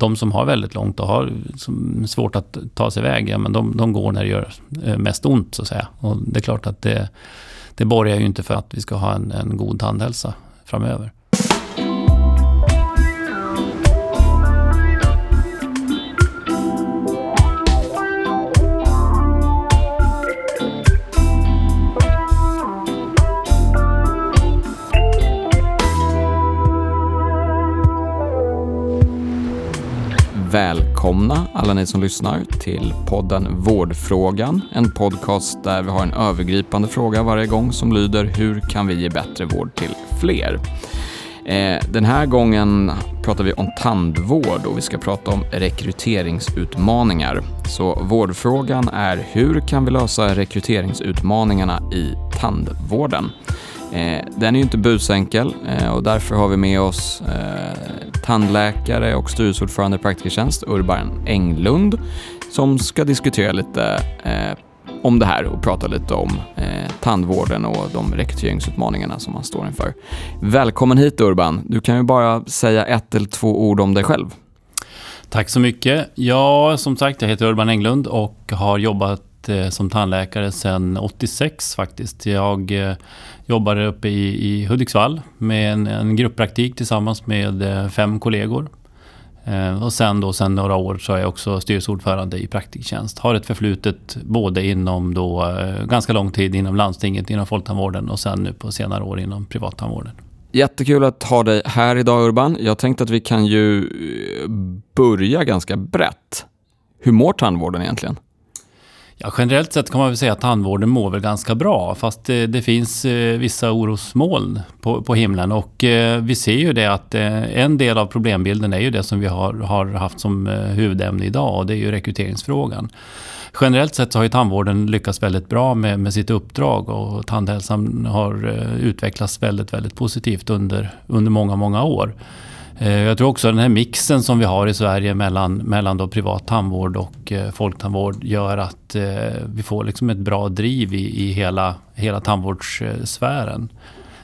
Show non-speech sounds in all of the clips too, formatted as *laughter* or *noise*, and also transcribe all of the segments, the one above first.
de som har väldigt långt och har svårt att ta sig iväg, ja, men de, de går när det gör eh, mest ont så att säga. Och det är klart att det, det borgar ju inte för att vi ska ha en, en god tandhälsa framöver. Välkomna alla ni som lyssnar till podden Vårdfrågan. En podcast där vi har en övergripande fråga varje gång som lyder Hur kan vi ge bättre vård till fler? Eh, den här gången pratar vi om tandvård och vi ska prata om rekryteringsutmaningar. Så vårdfrågan är hur kan vi lösa rekryteringsutmaningarna i tandvården? Eh, den är ju inte busenkel eh, och därför har vi med oss tandläkare och styrelseordförande i Praktikertjänst, Urban Englund, som ska diskutera lite eh, om det här och prata lite om eh, tandvården och de rekryteringsutmaningarna som man står inför. Välkommen hit Urban. Du kan ju bara säga ett eller två ord om dig själv. Tack så mycket. Ja, som sagt, jag heter Urban Englund och har jobbat Eh, som tandläkare sedan 86 faktiskt. Jag eh, jobbade uppe i, i Hudiksvall med en, en grupppraktik tillsammans med eh, fem kollegor. Och sen då, sen några år så är jag också styrelseordförande i Praktiktjänst. Har ett förflutet både inom då, ganska lång tid inom landstinget, inom folktandvården och sen nu på senare år inom privattandvården. Jättekul att ha dig här idag Urban. Jag tänkte att vi kan ju börja ganska brett. Hur mår tandvården egentligen? Ja, generellt sett kan man väl säga att tandvården mår väl ganska bra. Fast det, det finns eh, vissa orosmoln på, på himlen. Och eh, vi ser ju det att eh, en del av problembilden är ju det som vi har, har haft som eh, huvudämne idag. Och det är ju rekryteringsfrågan. Generellt sett så har ju tandvården lyckats väldigt bra med, med sitt uppdrag. Och tandhälsan har eh, utvecklats väldigt, väldigt positivt under, under många, många år. Eh, jag tror också att den här mixen som vi har i Sverige mellan, mellan då privat tandvård och eh, folktandvård gör att eh, vi får liksom ett bra driv i, i hela, hela tandvårdssfären.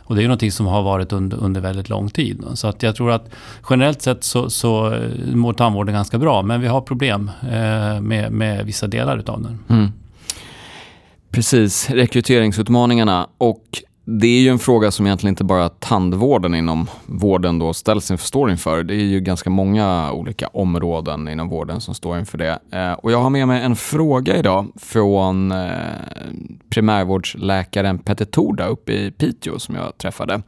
Och det är ju någonting som har varit under, under väldigt lång tid. Så att jag tror att generellt sett så, så mår tandvården ganska bra. Men vi har problem med, med vissa delar utav den. Mm. Precis, rekryteringsutmaningarna. Och det är ju en fråga som egentligen inte bara tandvården inom vården då ställs inför, står inför. Det är ju ganska många olika områden inom vården som står inför det. Eh, och jag har med mig en fråga idag från eh, primärvårdsläkaren Petter Torda uppe i Piteå som jag träffade.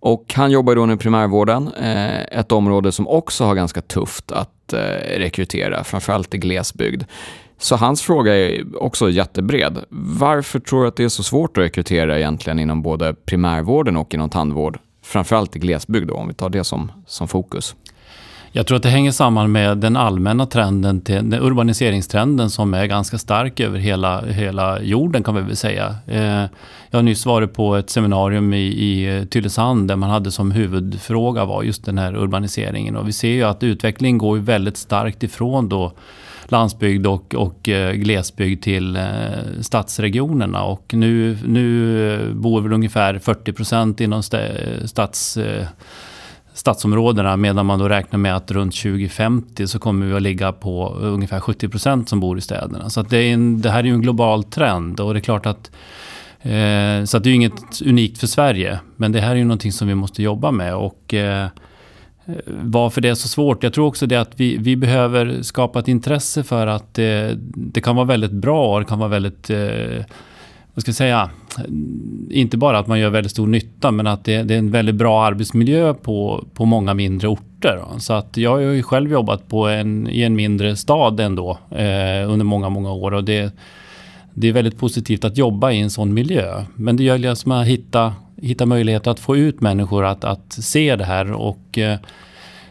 Och han jobbar då nu i primärvården, eh, ett område som också har ganska tufft att eh, rekrytera, framförallt i glesbygd. Så hans fråga är också jättebred. Varför tror du att det är så svårt att rekrytera egentligen inom både primärvården och inom tandvård? Framförallt i glesbygd då, om vi tar det som, som fokus. Jag tror att det hänger samman med den allmänna trenden, till, den urbaniseringstrenden som är ganska stark över hela, hela jorden kan vi väl säga. Eh, jag har nyss varit på ett seminarium i, i Tylösand där man hade som huvudfråga var just den här urbaniseringen. Och vi ser ju att utvecklingen går väldigt starkt ifrån då landsbygd och, och eh, glesbygd till eh, stadsregionerna. Och nu, nu bor väl ungefär 40 procent inom stads eh, stadsområdena medan man då räknar med att runt 2050 så kommer vi att ligga på ungefär 70 procent som bor i städerna. Så det, är en, det här är ju en global trend och det är klart att eh, så att det är ju inget unikt för Sverige. Men det här är ju någonting som vi måste jobba med och Eh, varför det är så svårt. Jag tror också det att vi, vi behöver skapa ett intresse för att det, det kan vara väldigt bra och det kan vara väldigt, eh, vad ska jag säga, inte bara att man gör väldigt stor nytta men att det, det är en väldigt bra arbetsmiljö på, på många mindre orter. Så att jag har ju själv jobbat på en, i en mindre stad ändå eh, under många, många år och det, det är väldigt positivt att jobba i en sån miljö. Men det gäller att hitta hitta möjligheter att få ut människor att, att se det här. Och, eh,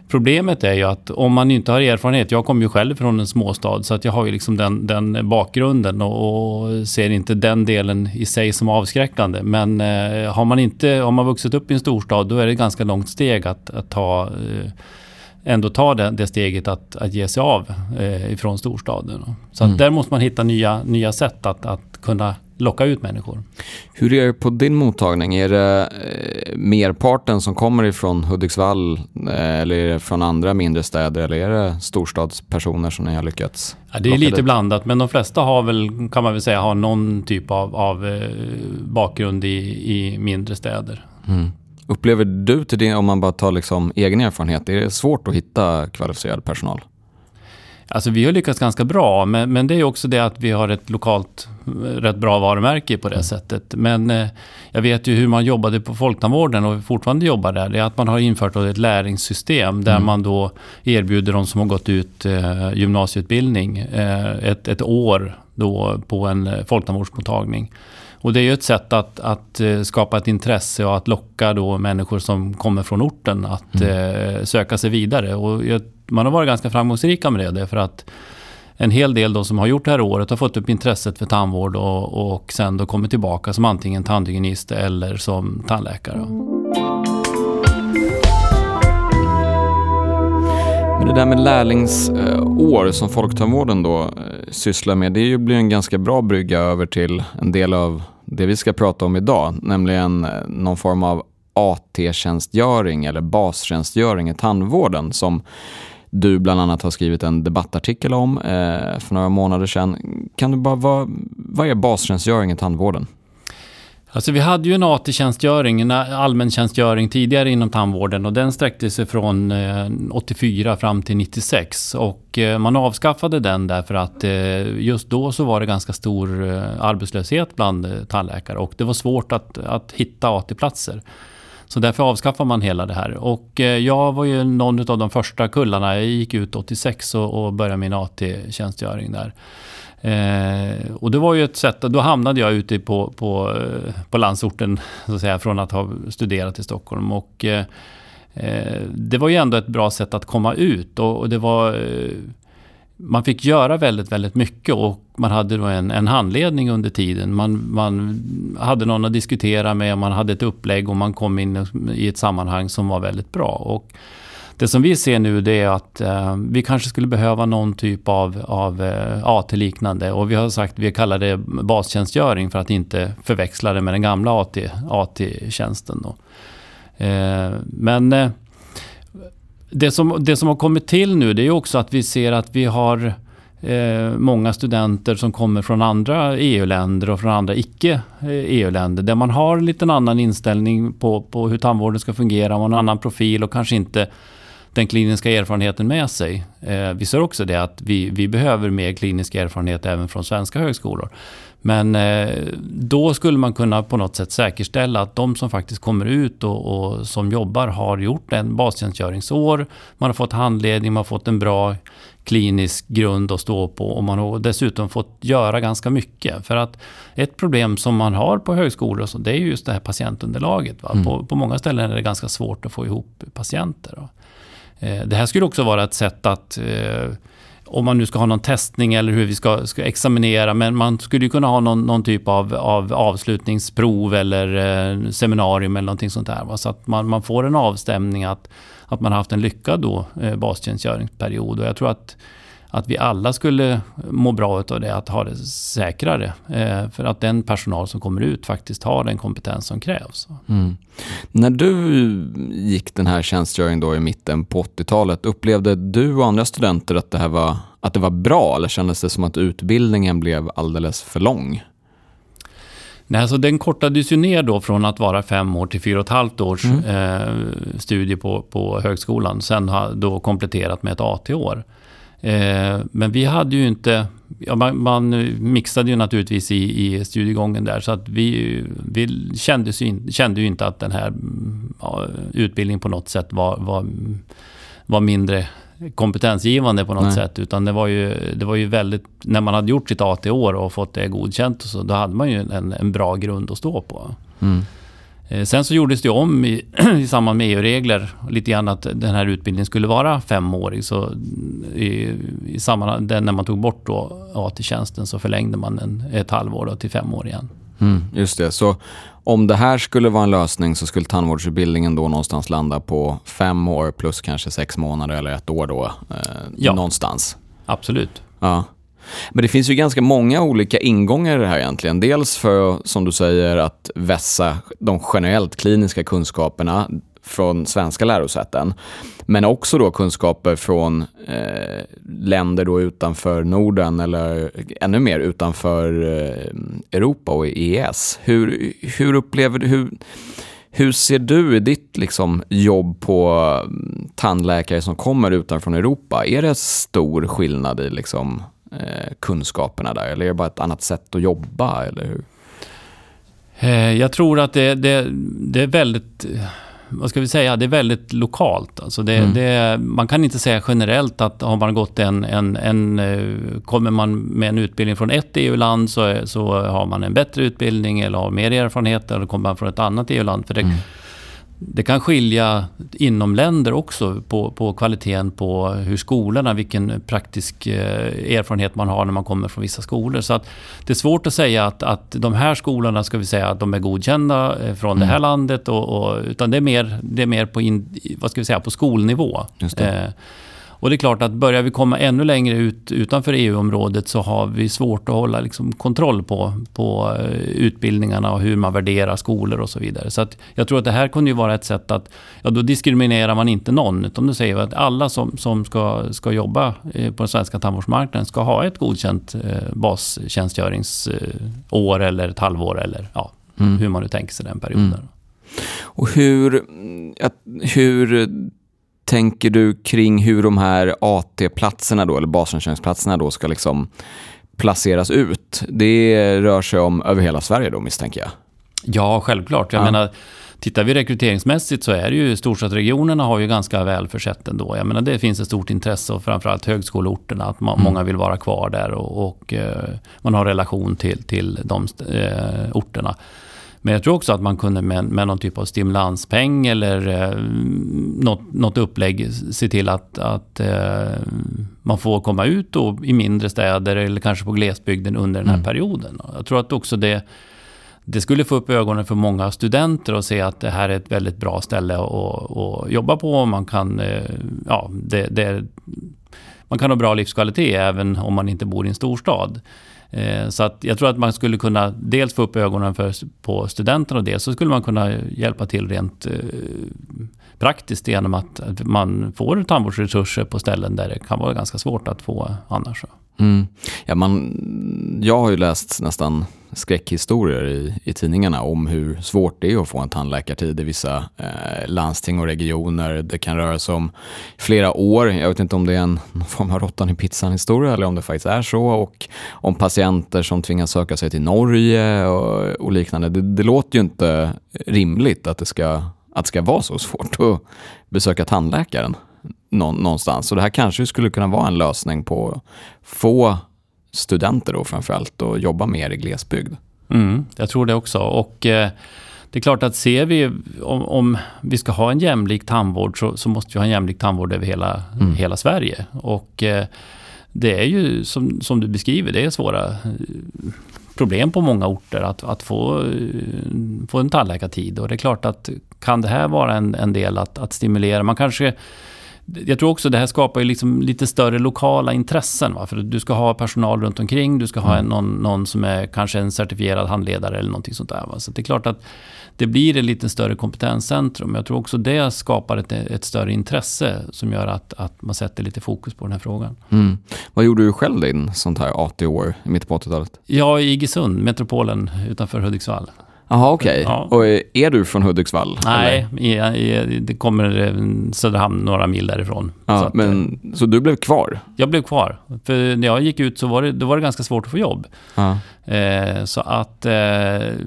Problemet är ju att om man inte har erfarenhet, jag kommer ju själv från en småstad så att jag har ju liksom den, den bakgrunden och, och, ser inte den delen i sig som avskräckande. Men eh, har man inte, har man vuxit upp i en storstad då är det ett ganska långt steg att, att ta eh, ändå ta det, det steget att, att ge sig av eh, ifrån storstaden. Så mm. där måste man hitta nya, nya sätt att, att kunna locka ut människor. Hur är det på din mottagning? Är det eh, merparten som kommer ifrån Hudiksvall eh, eller är det från andra mindre städer eller är det storstadspersoner som ni har lyckats ja, Det är lite dit? blandat men de flesta har väl, kan man väl säga, har någon typ av, av eh, bakgrund i, i mindre städer. Mm. Upplever du till det, om man bara tar liksom egen erfarenhet, är det svårt att hitta kvalificerad personal? Alltså vi har lyckats ganska bra, men, men det är också det att vi har ett lokalt rätt bra varumärke på det mm. sättet. Men eh, jag vet ju hur man jobbade på Folktandvården och fortfarande jobbar där. Det är att man har infört ett lärlingssystem där mm. man då erbjuder de som har gått ut eh, gymnasieutbildning eh, ett, ett år då på en eh, folktandvårdsmottagning. Och det är ju ett sätt att, att eh, skapa ett intresse och att locka då människor som kommer från orten att mm. eh, söka sig vidare. Och man har varit ganska framgångsrika med det, för att en hel del då som har gjort det här året har fått upp intresset för tandvård och, och sen då kommit tillbaka som antingen tandhygienist eller som tandläkare. Men det där med lärlingsår som Folktandvården då eh, sysslar med, det blir en ganska bra brygga över till en del av det vi ska prata om idag, nämligen eh, någon form av AT-tjänstgöring eller bastjänstgöring i tandvården som du bland annat har skrivit en debattartikel om eh, för några månader sedan. Kan du bara, vad, vad är bastjänstgöring i tandvården? Alltså vi hade ju en AT-tjänstgöring, en allmäntjänstgöring tidigare inom tandvården och den sträckte sig från eh, 84 fram till 96 och eh, man avskaffade den därför att eh, just då så var det ganska stor arbetslöshet bland tandläkare och det var svårt att, att hitta AT-platser. Så därför avskaffar man hela det här. Och eh, jag var ju någon av de första kullarna. Jag gick ut 86 och, började min AT-tjänstgöring där. Eh, och det var ju ett sätt, då hamnade jag ute på, på, eh, på landsorten, så att säga, från att ha studerat i Stockholm. Och, eh, eh, det var ju ändå ett bra sätt att komma ut. Och, och det var, eh, man fick göra väldigt, väldigt mycket och man hade då en, en handledning under tiden. Man, man hade någon att diskutera med, man hade ett upplägg och man kom in i ett sammanhang som var väldigt bra. Och, det som vi ser nu det är att eh, vi kanske skulle behöva någon typ av, av eh, AT-liknande. Och vi har sagt, vi kallar det bastjänstgöring för att inte förväxla det med den gamla AT, AT-tjänsten. Eh, men eh, det, som, det som har kommit till nu det är också att vi ser att vi har eh, många studenter som kommer från andra EU-länder och från andra icke-EU-länder. Eh, e där man har en liten annan inställning på, på hur tandvården ska fungera. Man har en annan profil och kanske inte den kliniska erfarenheten med sig. Eh, vi ser också det att vi, vi behöver mer klinisk erfarenhet även från svenska högskolor. Men eh, då skulle man kunna på något sätt säkerställa att de som faktiskt kommer ut och, och som jobbar har gjort en bastjänstgöringsår. Man har fått handledning, man har fått en bra klinisk grund att stå på och man har dessutom fått göra ganska mycket. För att ett problem som man har på högskolor så, det är just det här patientunderlaget. Mm. På, på många ställen är det ganska svårt att få ihop patienter. Eh, det här skulle också vara ett sätt att eh, om man nu ska ha någon testning eller hur vi ska, ska examinera, men man skulle ju kunna ha någon, någon typ av, av, avslutningsprov eller eh, seminarium eller någonting sånt där. Va? Så att man, man får en avstämning att, att man har haft en lyckad då, eh, bastjänstgöringsperiod. Och jag tror att att vi alla skulle må bra av det, att ha det säkrare. Eh, för att den personal som kommer ut faktiskt har den kompetens som krävs. Mm. När du gick den här tjänstgöringen då i mitten på 80-talet, upplevde du och andra studenter att det här var, att det var bra eller kändes det som att utbildningen blev alldeles för lång? Nej, alltså den kortades ju ner då från att vara fem år till fyra och ett halvt års mm. eh, studie på, på högskolan. Sen har då kompletterat med ett AT-år. Eh, men vi hade ju inte... Ja, man, man mixade ju naturligtvis i, i studiegången där så att vi, vi kände, ju, kände ju inte att den här ja, utbildningen på något sätt var, var, var mindre kompetensgivande på något Nej. sätt. Utan det var, ju, det var ju väldigt... När man hade gjort sitt AT-år och fått det godkänt och så, då hade man ju en, en bra grund att stå på. Mm. Eh, sen så gjordes det om i, *clears throat* i samband med EU-regler lite grann att den här utbildningen skulle vara femårig. Så i, i samband, när man tog bort då AT-tjänsten så förlängde man den ett halvår till fem år igen. Mm, just det. Så om det här skulle vara en lösning så skulle tandvårdsutbildningen då någonstans landa på fem år plus kanske sex månader eller ett år då? Eh, ja. Någonstans? Absolut. Ja. Men det finns ju ganska många olika ingångar i det här egentligen. Dels för, som du säger, att vässa de generellt kliniska kunskaperna från svenska lärosäten. Men också då kunskaper från eh, länder då utanför Norden eller ännu mer utanför eh, Europa och EES. Hur, hur upplever du, hur, hur ser du i ditt liksom, jobb på mm, tandläkare som kommer utanför Europa? Är det stor skillnad i liksom, eh, kunskaperna där eller är det bara ett annat sätt att jobba? Eller hur? Eh, jag tror att det, det, det är väldigt vad ska vi säga, det är väldigt lokalt. Alltså det, mm. det, man kan inte säga generellt att har man gått en, en, en eh, kommer man med en utbildning från ett EU-land så, så har man en bättre utbildning eller har mer erfarenhet eller kommer man från ett annat EU-land. För det, mm det kan skilja inom länder också på, på kvaliteten på hur skolorna, vilken praktisk eh, erfarenhet man har när man kommer från vissa skolor. Så att det är svårt att säga att, att de här skolorna ska vi säga att de är godkända eh, från mm. det här mm. landet. Och, och, utan det är mer, det är mer på, in, vad ska vi säga, på skolnivå. Och det är klart att börjar vi komma ännu längre ut utanför EU-området så har vi svårt att hålla liksom kontroll på, på eh, utbildningarna och hur man värderar skolor och så vidare. Så att jag tror att det här kunde ju vara ett sätt att, ja då diskriminerar man inte någon, utan då säger vi att alla som, som ska, ska jobba eh, på den svenska tandvårdsmarknaden ska ha ett godkänt eh, bastjänstgöringsår eller ett halvår eller ja, mm. hur man nu tänker sig den perioden. Mm. Och hur, hur tänker du kring hur de här AT-platserna då, eller basingenjörsplatserna då ska liksom placeras ut? Det rör sig om över hela Sverige då misstänker jag? Ja, självklart. Jag ja. menar, Tittar vi rekryteringsmässigt så är det ju storstadsregionerna har ju ganska väl försett ändå. Jag menar det finns ett stort intresse och framförallt högskoleorterna att man, mm. många vill vara kvar där och, och eh, man har relation till, till de eh, orterna. Men jag tror också att man kunde med, med någon typ av stimulanspeng eller eh, något, något upplägg se till att, att eh, man får komma ut då i mindre städer eller kanske på glesbygden under den här mm. perioden. Jag tror att också det, det skulle få upp ögonen för många studenter och se att det här är ett väldigt bra ställe att, att jobba på. Man kan, eh, ja, det, det, man kan ha bra livskvalitet även om man inte bor i en storstad. Eh, så att jag tror att man skulle kunna dels få upp ögonen för, på studenterna och dels så skulle man kunna hjälpa till rent eh, praktiskt genom att man får tandvårdsresurser på ställen där det kan vara ganska svårt att få annars. Mm. Ja, man, jag har ju läst nästan skräckhistorier i, i tidningarna om hur svårt det är att få en tandläkartid i vissa eh, landsting och regioner. Det kan röra sig om flera år. Jag vet inte om det är en form av råttan i pizzan historia eller om det faktiskt är så. Och om patienter som tvingas söka sig till Norge och, och liknande. Det, det låter ju inte rimligt att det ska att det ska vara så svårt att besöka tandläkaren någonstans. Så det här kanske skulle kunna vara en lösning på att få studenter då framförallt att jobba mer i glesbygd. Mm, jag tror det också. Och eh, det är klart att ser vi om, om, vi ska ha en jämlik tandvård så, så måste vi ha en jämlik tandvård över hela, mm. hela Sverige. Och eh, det är ju som, som du beskriver, det är svåra eh, problem på många orter att, att få, få en tandläkartid. Och det är klart att kan det här vara en, en del att, att stimulera? Man kanske jag tror också det här skapar ju liksom lite större lokala intressen. Va? För du ska ha personal runt omkring, du ska ha en, mm. någon, någon som är kanske en certifierad handledare eller någonting sånt där. Va? Så det är klart att det blir ett lite större kompetenscentrum. Jag tror också det skapar ett, ett större intresse som gör att, att man sätter lite fokus på den här frågan. Mm. Vad gjorde du själv din sånt här 80 år i mitten på 80-talet? Ja, i Iggesund, metropolen utanför Hudiksvall. Jaha, okej. Okay. Ja. Och är du från Hudiksvall? Nej, i, i, det kommer eh, Söderhamn några mil därifrån. Ja, så, att, men, så du blev kvar? Jag blev kvar. För när jag gick ut så var det, då var det ganska svårt att få jobb. Ja. Eh, så att eh,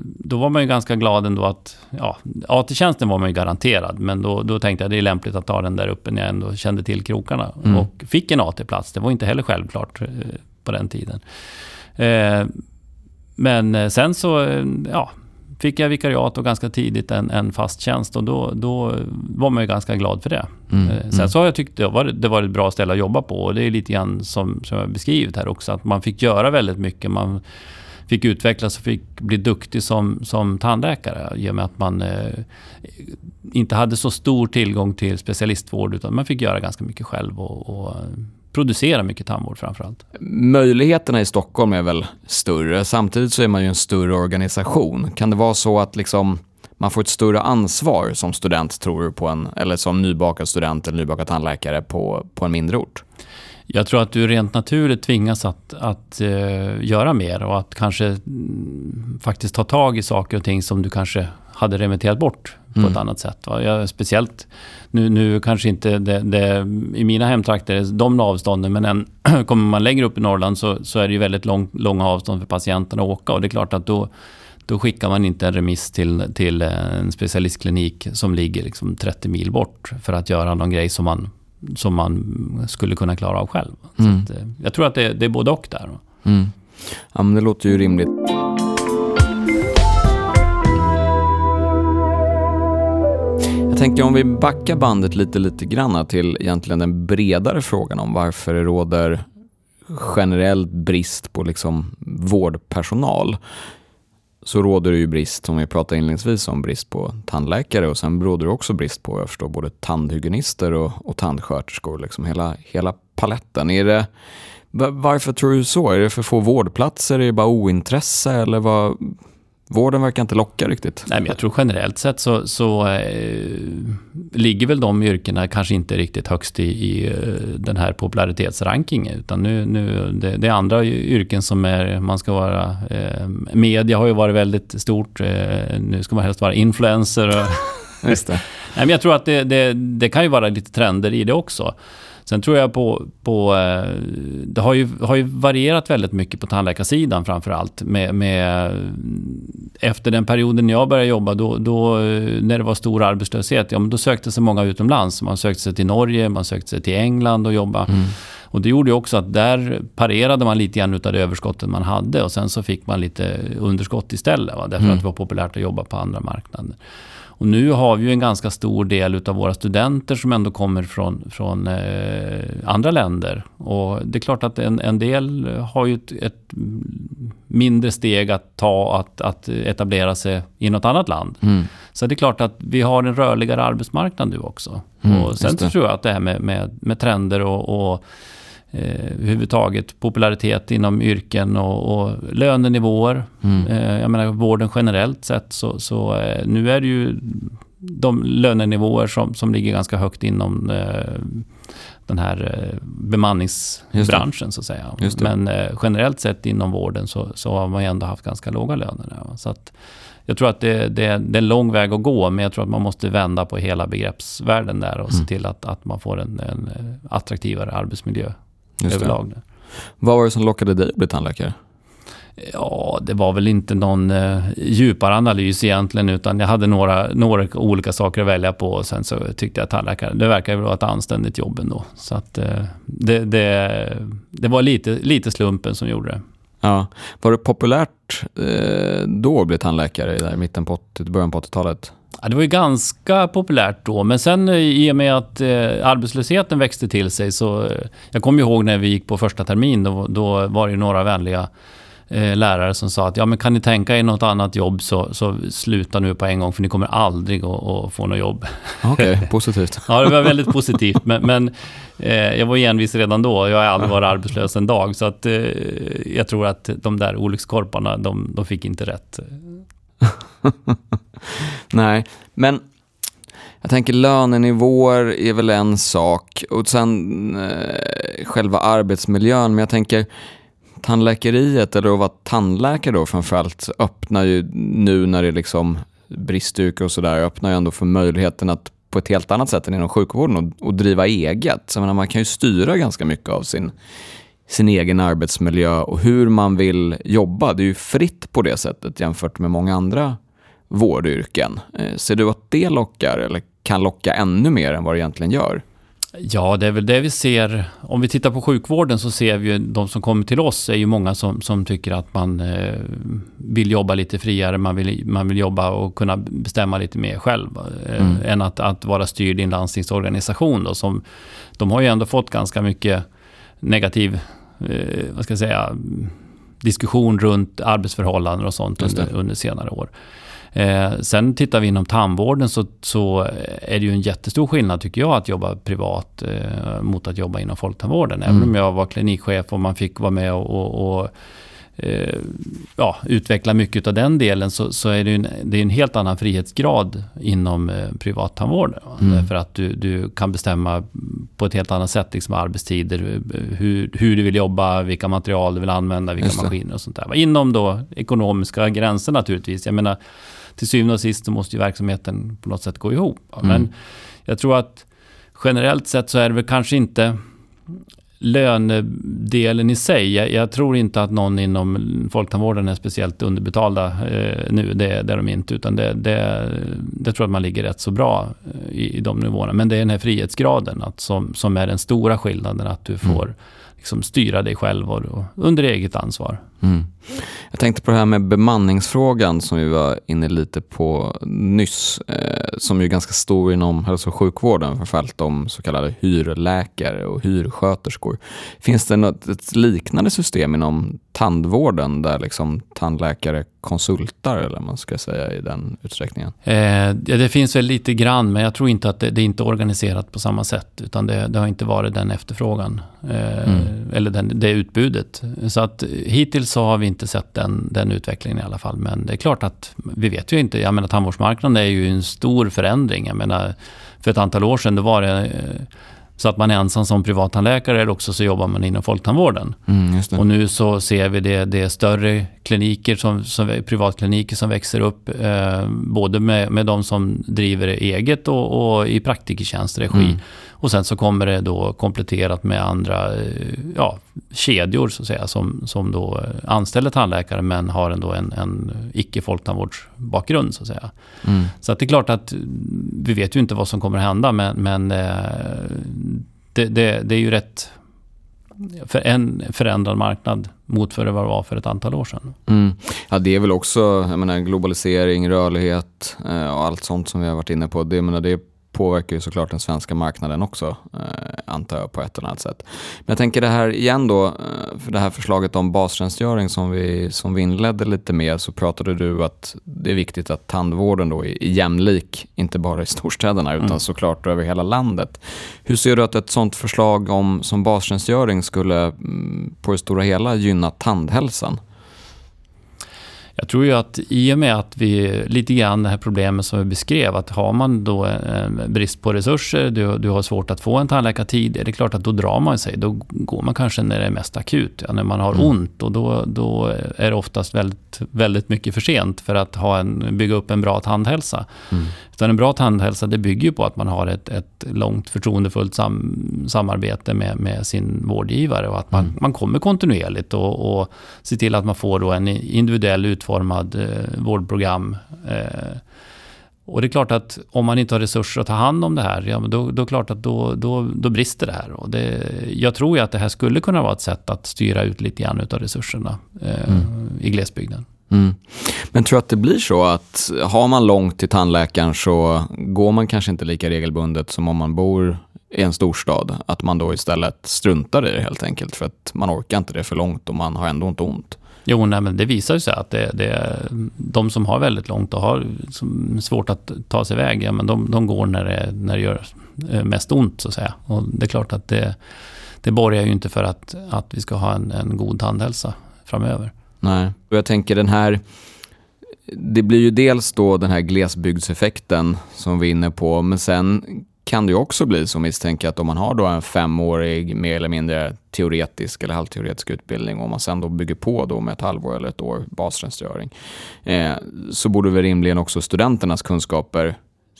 då var man ju ganska glad ändå att, ja, AT-tjänsten var man ju garanterad. Men då, då tänkte jag att det är lämpligt att ta den där uppe när jag ändå kände till krokarna. Mm. Och fick en AT-plats. Det var inte heller självklart eh, på den tiden. Eh, men eh, sen så, ja, fick jag vikariat och ganska tidigt en, en fast tjänst och då, då var man ju ganska glad för det. Mm, eh, Sen mm. så har jag tyckt det var, det var ett bra ställe att jobba på och det är lite grann som, som jag beskrivit här också, att man fick göra väldigt mycket. Man fick utvecklas och fick bli duktig som, som tandläkare i och med att man eh, inte hade så stor tillgång till specialistvård utan man fick göra ganska mycket själv och, och producera mycket tandvård framförallt. Möjligheterna i Stockholm är väl större. Samtidigt så är man ju en större organisation. Kan det vara så att liksom man får ett större ansvar som student, tror du, på en, eller som nybakad student eller nybakad tandläkare på, på en mindre ort? Jag tror att du rent naturligt tvingas att, att uh, göra mer och att kanske mm, faktiskt ta tag i saker och ting som du kanske hade remitterat bort på mm. ett annat sätt. Jag, speciellt nu, nu kanske inte det, det, i mina hemtrakter de avstånden, men än, *clears throat* kommer man längre upp i Norrland så, så är det ju väldigt lång, långa avstånd för patienterna att åka och det är klart att då då skickar man inte en remiss till, till en specialistklinik som ligger liksom 30 mil bort för att göra någon grej som man, som man skulle kunna klara av själv. Mm. Att, eh, jag tror att det, det är både och där. Mm. Ja, men det låter ju rimligt. Tänker om vi backar bandet lite, lite grann till egentligen den bredare frågan om varför det råder generell brist på liksom vårdpersonal så råder det ju brist, som vi pratade inledningsvis om, brist på tandläkare och sen råder det också brist på, jag förstår, både tandhygienister och, och tandsköterskor, liksom hela, hela paletten. Är det, varför tror du så? Är det för få vårdplatser? Är det bara ointresse? Eller vad, Vården verkar inte locka riktigt. Nej, men jag tror generellt sett så, så eh, ligger väl de yrkena kanske inte riktigt högst i, i eh, den här popularitetsrankingen. Utan nu, nu, det, det, är andra yrken som är, man ska vara... Eh, media har ju varit väldigt stort. Eh, nu ska man helst vara influencer. Och *laughs* Just det. *laughs* Nej, men jag tror att det, det, det kan ju vara lite trender i det också. Sen tror jag på... på eh, det har ju, har ju varierat väldigt mycket på tandläkarsidan framför allt. Med, med, efter den perioden jag började jobba, då, då, när det var stor arbetslöshet, ja, men då sökte sig många utomlands. Man sökte sig till Norge, man sökte sig till England och jobba. Mm. Och det gjorde ju också att där parerade man lite grann utav det överskottet man hade och sen så fick man lite underskott istället. Va? Därför mm. att det var populärt att jobba på andra marknader. Och nu har vi ju en ganska stor del utav våra studenter som ändå kommer från, från eh, andra länder. Och det är klart att en, en del har ju ett, ett, mindre steg att ta att, att etablera sig i något annat land. Mm. Så det är klart att vi har en rörligare arbetsmarknad nu också. Mm, och sen tror jag att det här med, med, med trender och, och eh, överhuvudtaget popularitet inom yrken och, och lönenivåer. Mm. Eh, jag menar vården generellt sett så, så eh, nu är det ju de lönenivåer som, som ligger ganska högt inom eh, den här bemanningsbranschen så att säga. Men generellt sett inom vården så, så har man ju ändå haft ganska låga löner. Så att, jag tror att det, det, det, är en lång väg att gå, men jag tror att man måste vända på hela begreppsvärlden där och mm. se till att, att man får en, en attraktivare arbetsmiljö Just överlag. Det. Vad var det som lockade dig att bli tandläkare? Ja, det var väl inte någon eh, djupare analys egentligen, utan jag hade några, några olika saker att välja på och sen så tyckte jag att tandläkare, det verkar vara ett anständigt jobb ändå. Så att eh, det, det, det var lite, lite slumpen som gjorde det. Ja. Var det populärt eh, då att bli tandläkare i mitten på 80, början på 80-talet? Ja, det var ju ganska populärt då, men sen eh, i och med att eh, arbetslösheten växte till sig så... Eh, jag kommer ihåg när vi gick på första termin, då, då var det ju några vänliga eh, lärare som sa att ja, men kan ni tänka er något annat jobb så, så sluta nu på en gång för ni kommer aldrig att, att få något jobb. Okej, okay, *laughs* positivt. ja, det var väldigt positivt. Men, men eh, jag var envis redan då. Jag har aldrig varit arbetslös en dag. Så att, jag tror att de där olyckskorparna, de, de fick inte rätt. *laughs* Nej, men jag tänker lönenivåer är väl en sak och sen eh, själva arbetsmiljön. Men jag tänker tandläkeriet, eller att vara tandläkare då framförallt, öppnar ju nu när det är liksom bristyrke och sådär, öppnar ju ändå för möjligheten att på ett helt annat sätt än inom sjukvården och, och driva eget. Så menar, man kan ju styra ganska mycket av sin, sin egen arbetsmiljö och hur man vill jobba. Det är ju fritt på det sättet jämfört med många andra vårdyrken. Eh, ser du att det lockar eller kan locka ännu mer än vad det egentligen gör? Ja, det är väl det vi ser. Om vi tittar på sjukvården så ser vi ju de som kommer till oss är ju många som, som tycker att man eh, vill jobba lite friare, man vill, man vill jobba och kunna bestämma lite mer själv. Eh, mm. Än att, att vara styrd i en landstingsorganisation. Då, som, de har ju ändå fått ganska mycket negativ, eh, vad ska jag säga, diskussion runt arbetsförhållanden och sånt under, under senare år. Eh, sen tittar vi inom tandvården så, så är det ju en jättestor skillnad tycker jag att jobba privat eh, mot att jobba inom folktandvården. Även Mm. om jag var klinikchef och man fick vara med och, och, och eh, ja, utveckla mycket av den delen så, så är det en, det är en helt annan frihetsgrad inom eh, privattandvården. Mm. Därför att du, du kan bestämma på ett helt annat sätt liksom arbetstider, hur, hur du vill jobba, vilka material du vill använda, vilka maskiner och sånt där. Inom då ekonomiska gränser naturligtvis. Jag menar, till syvende och sist så måste ju verksamheten på något sätt gå ihop. Mm. Men jag tror att generellt sett så är det väl kanske inte lönedelen i sig. Jag, jag tror inte att någon inom folktandvården är speciellt underbetalda eh, nu. Det, det är de inte. Utan det, det, det tror jag att man ligger rätt så bra eh, i, i de nivåerna. Men det är den här frihetsgraden att som, som är den stora skillnaden. Att du får Mm. liksom, styra dig själv och, och under eget ansvar. Mm. Jag tänkte på det här med bemanningsfrågan som vi var inne lite på nyss, eh, som är ganska stor inom hälso och sjukvården, framförallt om så kallade hyrläkare och hyrsköterskor. Finns det något, ett liknande system inom tandvården där liksom tandläkare konsultar, eller man ska säga, i den utsträckningen? Eh, det finns väl lite grann, men jag tror inte att det, det är inte organiserat på samma sätt. Utan det, det har inte varit den efterfrågan. Eh, Mm. Eller den, det utbudet. Så att eh, hittills så har vi inte sett den, den utvecklingen i alla fall. Men det är klart att vi vet ju inte. Jag menar tandvårdsmarknaden är ju en stor förändring. Jag menar, för ett antal år sedan då var det eh, så att man är ensam som privattandläkare eller också så jobbar man inom folktandvården. Mm. Och nu så ser vi det, det är större kliniker, som, som, privatkliniker som växer upp. Eh, både med, med de som driver eget och, och i praktikertjänstregi. Mm. Och sen så kommer det då kompletterat med andra eh, ja, kedjor så att säga, som, som då anställer tandläkare men har ändå en, en icke-folktandvårdsbakgrund så att säga. Mm. Så att det är klart att vi vet ju inte vad som kommer att hända men, men eh, det, det, det är ju rätt för en förändrad marknad mot för det vad det var för ett antal år sedan. Mm. Ja, det är väl också jag menar, globalisering, rörlighet eh, och allt sånt som vi har varit inne på. Det, jag menar, det påverkar ju såklart den svenska marknaden också, eh, antar jag, på ett eller annat sätt. Men jag tänker det här igen då, eh, för det här förslaget om bastjänstgöring som vi, som vi inledde lite med, så pratade du att det är viktigt att tandvården då är jämlik, inte bara i storstäderna, utan Mm. såklart över hela landet. Hur ser du att ett sånt förslag om, som bastjänstgöring skulle mm, på det stora hela gynna tandhälsan? Jag tror ju att i och med att vi, lite grann det här problemet som vi beskrev, att har man då en brist på resurser, du, du har svårt att få en tandläkartid, är det klart att då drar man sig. Då går man kanske när det är mest akut, ja, när man har Mm. ont. Och då, då är det oftast väldigt, väldigt mycket för sent för att ha en, bygga upp en bra tandhälsa. Mm. Utan en bra tandhälsa det bygger ju på att man har ett, ett långt förtroendefullt sam, samarbete med, med sin vårdgivare och att man, Mm. man kommer kontinuerligt och, och ser till att man får då en individuell utformad eh, vårdprogram. Eh, och det är klart att om man inte har resurser att ta hand om det här, ja, men då, då klart att då, då, då brister det här. Och det, jag tror ju att det här skulle kunna vara ett sätt att styra ut lite grann av resurserna eh, Mm. i glesbygden. Mm. Men tror du att det blir så att har man långt till tandläkaren så går man kanske inte lika regelbundet som om man bor i en storstad? Att man då istället struntar i det helt enkelt för att man orkar inte det för långt och man har ändå inte ont. Jo, nej, men det visar sig att det, det, de som har väldigt långt och har svårt att ta sig iväg, ja, men de, de går när det, när det gör eh, mest ont så att säga. Och det är klart att det, det borgar ju inte för att, att vi ska ha en, en god tandhälsa framöver. Nej, och jag tänker den här det blir ju dels då den här glesbygdseffekten som vi är inne på, men sen kan det ju också bli så misstänker att om man har då en femårig mer eller mindre teoretisk eller halvteoretisk utbildning och man sen då bygger på då med ett halvår eller ett år bastjänstgöring eh, så borde väl rimligen också studenternas kunskaper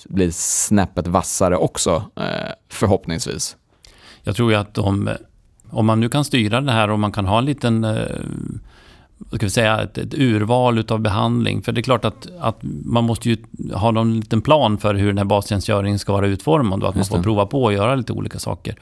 bli snäppet vassare också eh, förhoppningsvis. Jag tror ju att om, om man nu kan styra det här och man kan ha en liten eh, ska vi säga, ett, ett urval utav behandling. För det är klart att, att man måste ju ha någon liten plan för hur den här bastjänstgöringen ska vara utformad och att man får prova på och göra lite olika saker.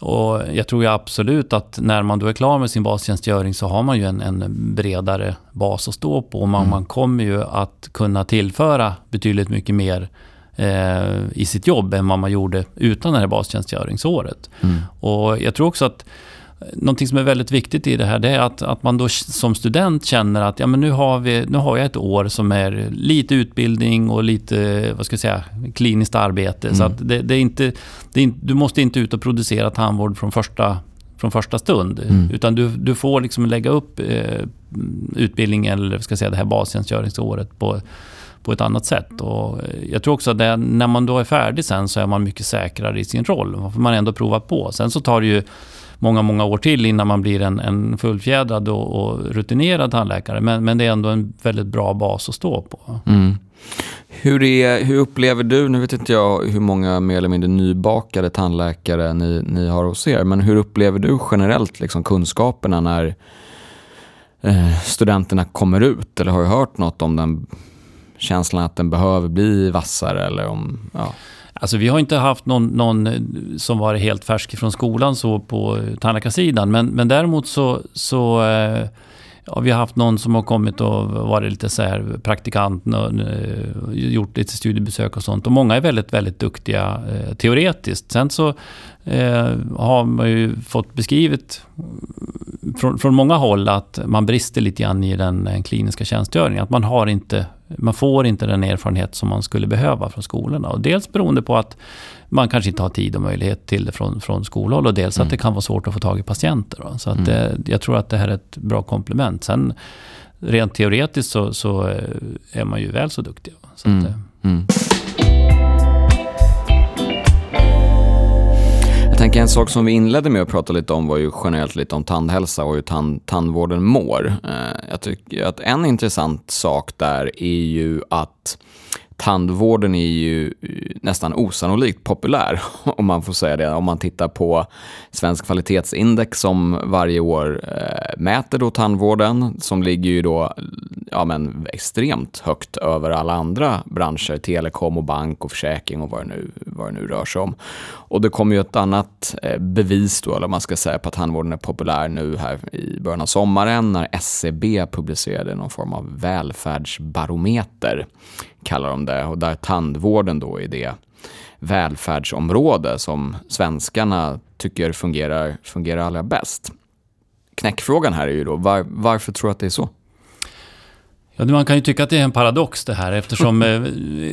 Och jag tror ju absolut att när man då är klar med sin bastjänstgöring så har man ju en, en bredare bas att stå på. Man, Mm. man kommer ju att kunna tillföra betydligt mycket mer eh, i sitt jobb än vad man gjorde utan det här bastjänstgöringsåret. Mm. Och jag tror också att någonting som är väldigt viktigt i det här det är att, att man då som student känner att ja, men nu, har vi, nu har jag ett år som är lite utbildning och lite vad ska jag säga, kliniskt arbete. Mm. Så att det, det, är inte, det är, du måste inte ut och producera tandvård från första, från första stund. Mm. Utan du, du får liksom lägga upp eh, utbildningen, eller ska jag säga, det här bastjänstgöringsåret på på ett annat sätt. Och jag tror också att det, när man då är färdig sen så är man mycket säkrare i sin roll. Man ändå prova på. Sen så tar det ju många, många år till innan man blir en, en fullfjädrad och, och rutinerad tandläkare. Men, men det är ändå en väldigt bra bas att stå på. Mm. Hur, är, hur upplever du, nu vet inte jag hur många mer eller mindre nybakade tandläkare ni, ni har hos er, men hur upplever du generellt liksom kunskaperna när eh, studenterna kommer ut? Eller har du hört något om den känslan att den behöver bli vassare? Eller om, ja. Alltså vi har inte haft någon, någon eh, som varit helt färsk från skolan så på tandläkarsidan. Men, men däremot så, så eh, ja, vi har haft någon som har kommit och varit lite så här praktikant och eh, gjort lite studiebesök och sånt. Och många är väldigt, väldigt duktiga eh, teoretiskt. Sen så eh, har man ju fått beskrivet från, från många håll att man brister lite grann i den, den kliniska tjänstgöringen. Att man har inte man får inte den erfarenhet som man skulle behöva från skolorna. Och dels beroende på att man kanske inte har tid och möjlighet till det från, från skolhåll och dels mm. att det kan vara svårt att få tag i patienter. Då. Så att det, mm. jag tror att det här är ett bra komplement. Sen rent teoretiskt så, så är man ju väl så duktig. Så mm. Att, mm. Jag tänker en sak som vi inledde med att prata lite om var ju generellt lite om tandhälsa och hur tand, tandvården mår. Eh, jag tycker att en intressant sak där är ju att tandvården är ju eh, nästan osannolikt populär, *laughs* om man får säga det. Om man tittar på Svensk kvalitetsindex som varje år eh, mäter då tandvården, som ligger ju då ja, men extremt högt över alla andra branscher, telekom och bank och försäkring och vad det nu, vad det nu rör sig om. Och det kommer ju ett annat eh, bevis då, eller man ska säga, på att tandvården är populär nu här i början av sommaren när SCB publicerade någon form av välfärdsbarometer kallar de det, och där tandvården då är det välfärdsområde som svenskarna tycker fungerar, fungerar allra bäst. Knäckfrågan här är ju då, var, varför tror du att det är så? Ja, man kan ju tycka att det är en paradox det här eftersom *laughs* eh,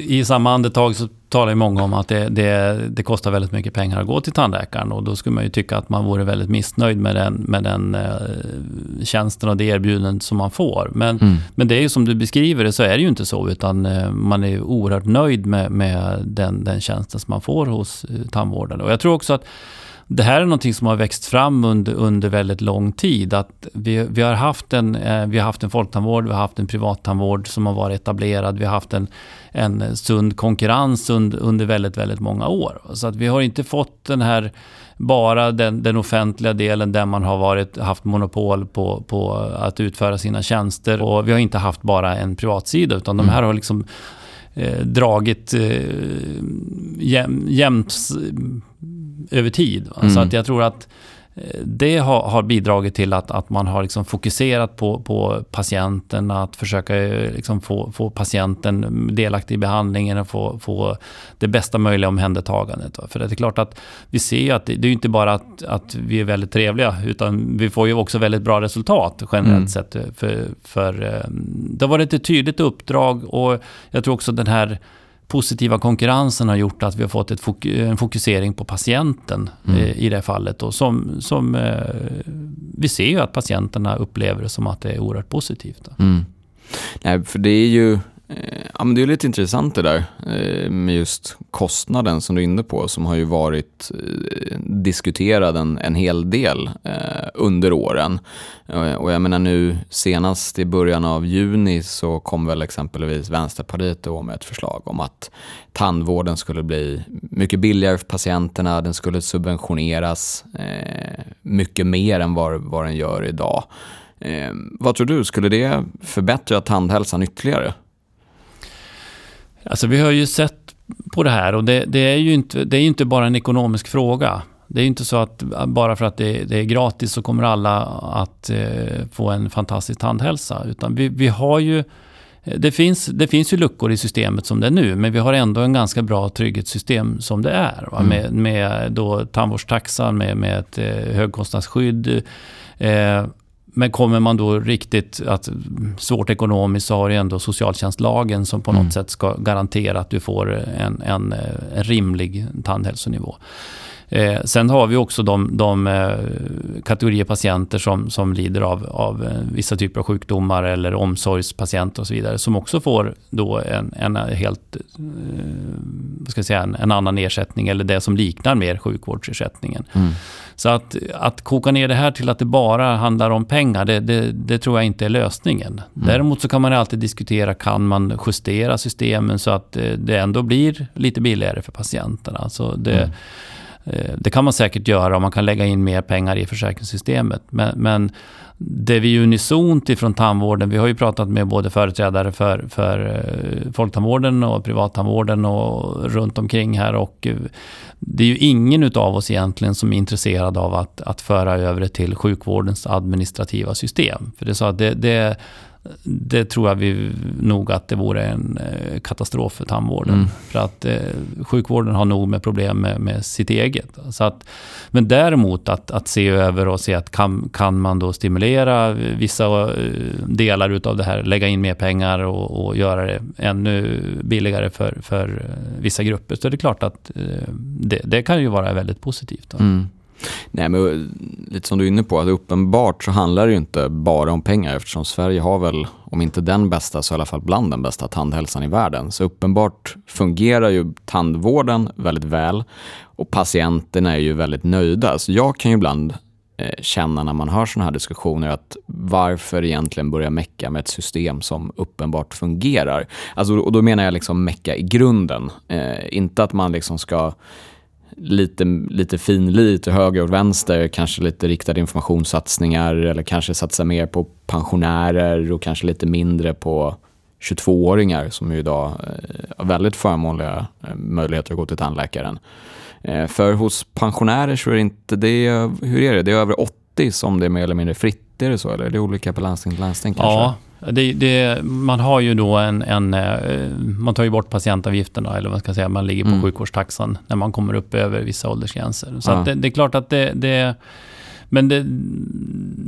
i samma andetag så talar ju många om att det, det, det, kostar väldigt mycket pengar att gå till tandläkaren och då skulle man ju tycka att man vore väldigt missnöjd med den, med den eh, tjänsten och det erbjudandet som man får. Men, mm. men det är ju som du beskriver det så är det ju inte så utan eh, man är oerhört nöjd med, med den, den tjänsten som man får hos eh, tandvården. Och jag tror också att det här är någonting som har växt fram under, under väldigt lång tid. Att vi, vi, har haft en, eh, vi har haft en folktandvård, vi har haft en privattandvård som har varit etablerad. Vi har haft en, en sund konkurrens under, under väldigt, väldigt många år. Så att vi har inte fått den här bara den, den offentliga delen där man har varit, haft monopol på, på att utföra sina tjänster. Och vi har inte haft bara en privatsida utan de här har liksom eh, dragit eh, jäm, jämt över tid. Mm. Så att jag tror att eh, det har, har, bidragit till att, att man har liksom fokuserat på, på patienten, att försöka eh, liksom få, få patienten delaktig i behandlingen och få, få det bästa möjliga omhändertagandet. För det är klart att vi ser att det, det är inte bara att, att vi är väldigt trevliga, utan vi får ju också väldigt bra resultat generellt mm. sett. För, för eh, det har varit ett tydligt uppdrag och jag tror också den här positiva konkurrensen har gjort att vi har fått ett fok en fokusering på patienten mm. eh, i det fallet. Och som, som eh, vi ser ju att patienterna upplever det som att det är oerhört positivt. Mm. Nej, för det är ju Eh, ja, men det är lite intressant det där eh, med just kostnaden som du är inne på som har ju varit eh, diskuterad en, en hel del under åren. Och jag menar nu senast i början av juni så kom väl exempelvis Vänsterpartiet då med ett förslag om att tandvården skulle bli mycket billigare för patienterna, den skulle subventioneras mycket mer än vad, vad den gör idag. vad tror du, skulle det förbättra tandhälsan ytterligare? Alltså vi har ju sett på det här och det, det är ju inte, det är inte bara en ekonomisk fråga. Det är inte så att bara för att det, det är gratis så kommer alla att eh, få en fantastisk tandhälsa. Utan vi, vi har ju det finns, det finns ju luckor i systemet som det är nu, men vi har ändå en ganska bra trygghetssystem som det är. Mm. Med, med då tandvårdstaxan, med, med ett eh, högkostnadsskydd. Eh, men kommer man då riktigt att svårt ekonomiskt så har du ändå socialtjänstlagen som på något mm. sätt ska garantera att du får en, en, en rimlig tandhälsonivå. Eh, sen har vi också de, de eh, kategorier patienter som, som lider av, av eh, vissa typer av sjukdomar eller omsorgspatienter och så vidare som också får då en, en helt, eh, ska säga, en, en, annan ersättning eller det som liknar mer sjukvårdsersättningen. Mm. Så att, att koka ner det här till att det bara handlar om pengar, det, det, det tror jag inte är lösningen. Mm. Däremot så kan man alltid diskutera, kan man justera systemen så att eh, det ändå blir lite billigare för patienterna? Så det, mm. Eh, det kan man säkert göra om man kan lägga in mer pengar i försäkringssystemet. Men, men det vi unisont ifrån tandvården, vi har ju pratat med både företrädare för, för eh, folktandvården och privattandvården och runt omkring här och eh, det är ju ingen utav oss egentligen som är intresserad av att, att föra över det till sjukvårdens administrativa system. För det, så att det, det det tror jag vi nog att det vore en eh, katastrof för tandvården. Mm. För att eh, sjukvården har nog med problem med, med sitt eget. Så att, men däremot att, att se över och se att kan, kan man då stimulera vissa eh, delar utav det här, lägga in mer pengar och, och göra det ännu billigare för, för eh, vissa grupper. Så det är klart att eh, det, det, kan ju vara väldigt positivt. Mm. Nej, men lite som du är inne på, att uppenbart så handlar det ju inte bara om pengar eftersom Sverige har väl, om inte den bästa, så i alla fall bland den bästa tandhälsan i världen. Så uppenbart fungerar ju tandvården väldigt väl och patienterna är ju väldigt nöjda. Så jag kan ju ibland eh, känna när man hör sådana här diskussioner att varför egentligen börja mecka med ett system som uppenbart fungerar? Alltså, och då menar jag liksom mecka i grunden. Eh, inte att man liksom ska lite, lite finlir till höger och vänster, kanske lite riktade informationssatsningar eller kanske satsa mer på pensionärer och kanske lite mindre på 22-åringar som ju idag eh, har väldigt förmånliga eh, möjligheter att gå till tandläkaren. Eh, för hos pensionärer så är det inte det, hur är det, det är över 80 som det är mer eller mindre fritt, är det så eller är det olika på landsting till landsting kanske? Ja, det, det, man har ju då en, en, eh, Man tar ju bort patientavgifterna, eller vad ska jag säga, man ligger på mm. sjukvårdstaxan när man kommer upp över vissa åldersgränser. Så ja. det, det, är klart att det... det men det,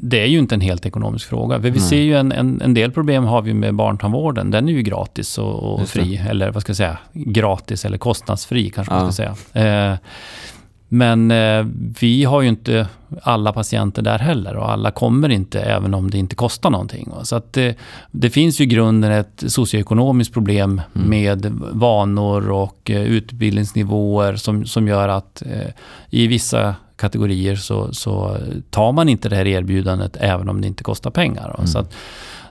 det, är ju inte en helt ekonomisk fråga. För vi Nej. ser ju en, en, en, del problem har vi med barntandvården. Den är ju gratis och, och fri. Eller vad ska jag säga? Gratis eller kostnadsfri kanske ja. man ska säga. Eh, men eh, vi har ju inte alla patienter där heller och alla kommer inte även om det inte kostar någonting. Så att det, det finns ju i grunden ett socioekonomiskt problem mm. med vanor och eh, utbildningsnivåer som, som gör att eh, i vissa kategorier så, så tar man inte det här erbjudandet även om det inte kostar pengar. Mm. Så att,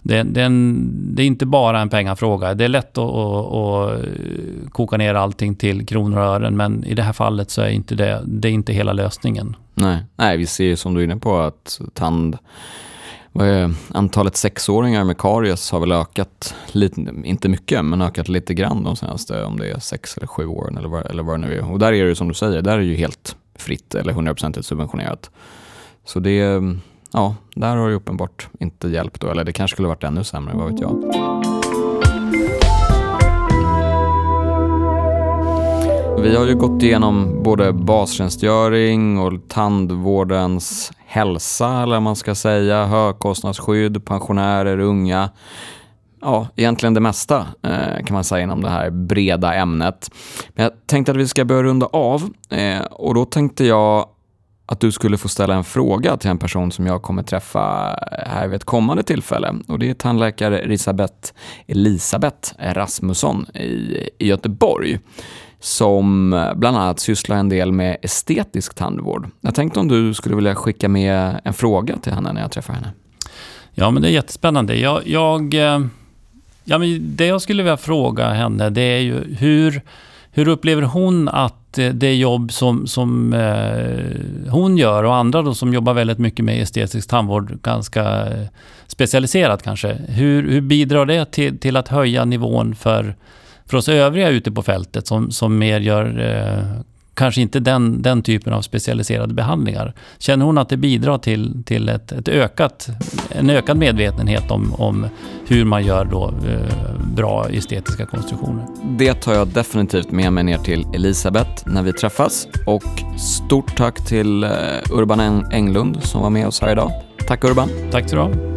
det, det, är en, det, är inte bara en pengafråga. Det är lätt att, att, att, koka ner allting till kronor och ören, men i det här fallet så är inte det, det är inte hela lösningen. Nej. Nej, vi ser ju som du är inne på att tand vad är, antalet sexåringar med karies har väl ökat, lite, inte mycket, men ökat lite grann de senaste, om det är sex eller sju åren eller vad, eller vad det nu är. Och där är det som du säger, där är det ju helt fritt eller 100% subventionerat. Så det ja, där har det uppenbart inte hjälpt då, eller det kanske skulle varit ännu sämre, vad vet jag. Vi har ju gått igenom både bastjänstgöring och tandvårdens hälsa, eller man ska säga, högkostnadsskydd, pensionärer, unga. Ja, egentligen det mesta eh, kan man säga inom det här breda ämnet. Men jag tänkte att vi ska börja runda av eh, och då tänkte jag att du skulle få ställa en fråga till en person som jag kommer träffa här vid ett kommande tillfälle. Och det är tandläkare Elisabeth, Elisabeth Rasmusson i, i Göteborg som bland annat sysslar en del med estetisk tandvård. Jag tänkte om du skulle vilja skicka med en fråga till henne när jag träffar henne. Ja, men det är jättespännande. Jag, jag, eh, ja, men det jag skulle vilja fråga henne, det är ju hur, hur upplever hon att Eh, det jobb som, som eh, hon gör och andra då som jobbar väldigt mycket med estetisk tandvård, ganska eh, specialiserat kanske. Hur, hur bidrar det till, till att höja nivån för, för oss övriga ute på fältet som, som mer gör eh, kanske inte den, den typen av specialiserade behandlingar. Känner hon att det bidrar till, till ett, ett ökat, en ökad medvetenhet om, om hur man gör då, eh, bra estetiska konstruktioner? Det tar jag definitivt med mig ner till Elisabeth när vi träffas. Och stort tack till eh, Urban Englund som var med oss här idag. Tack Urban. Tack så du.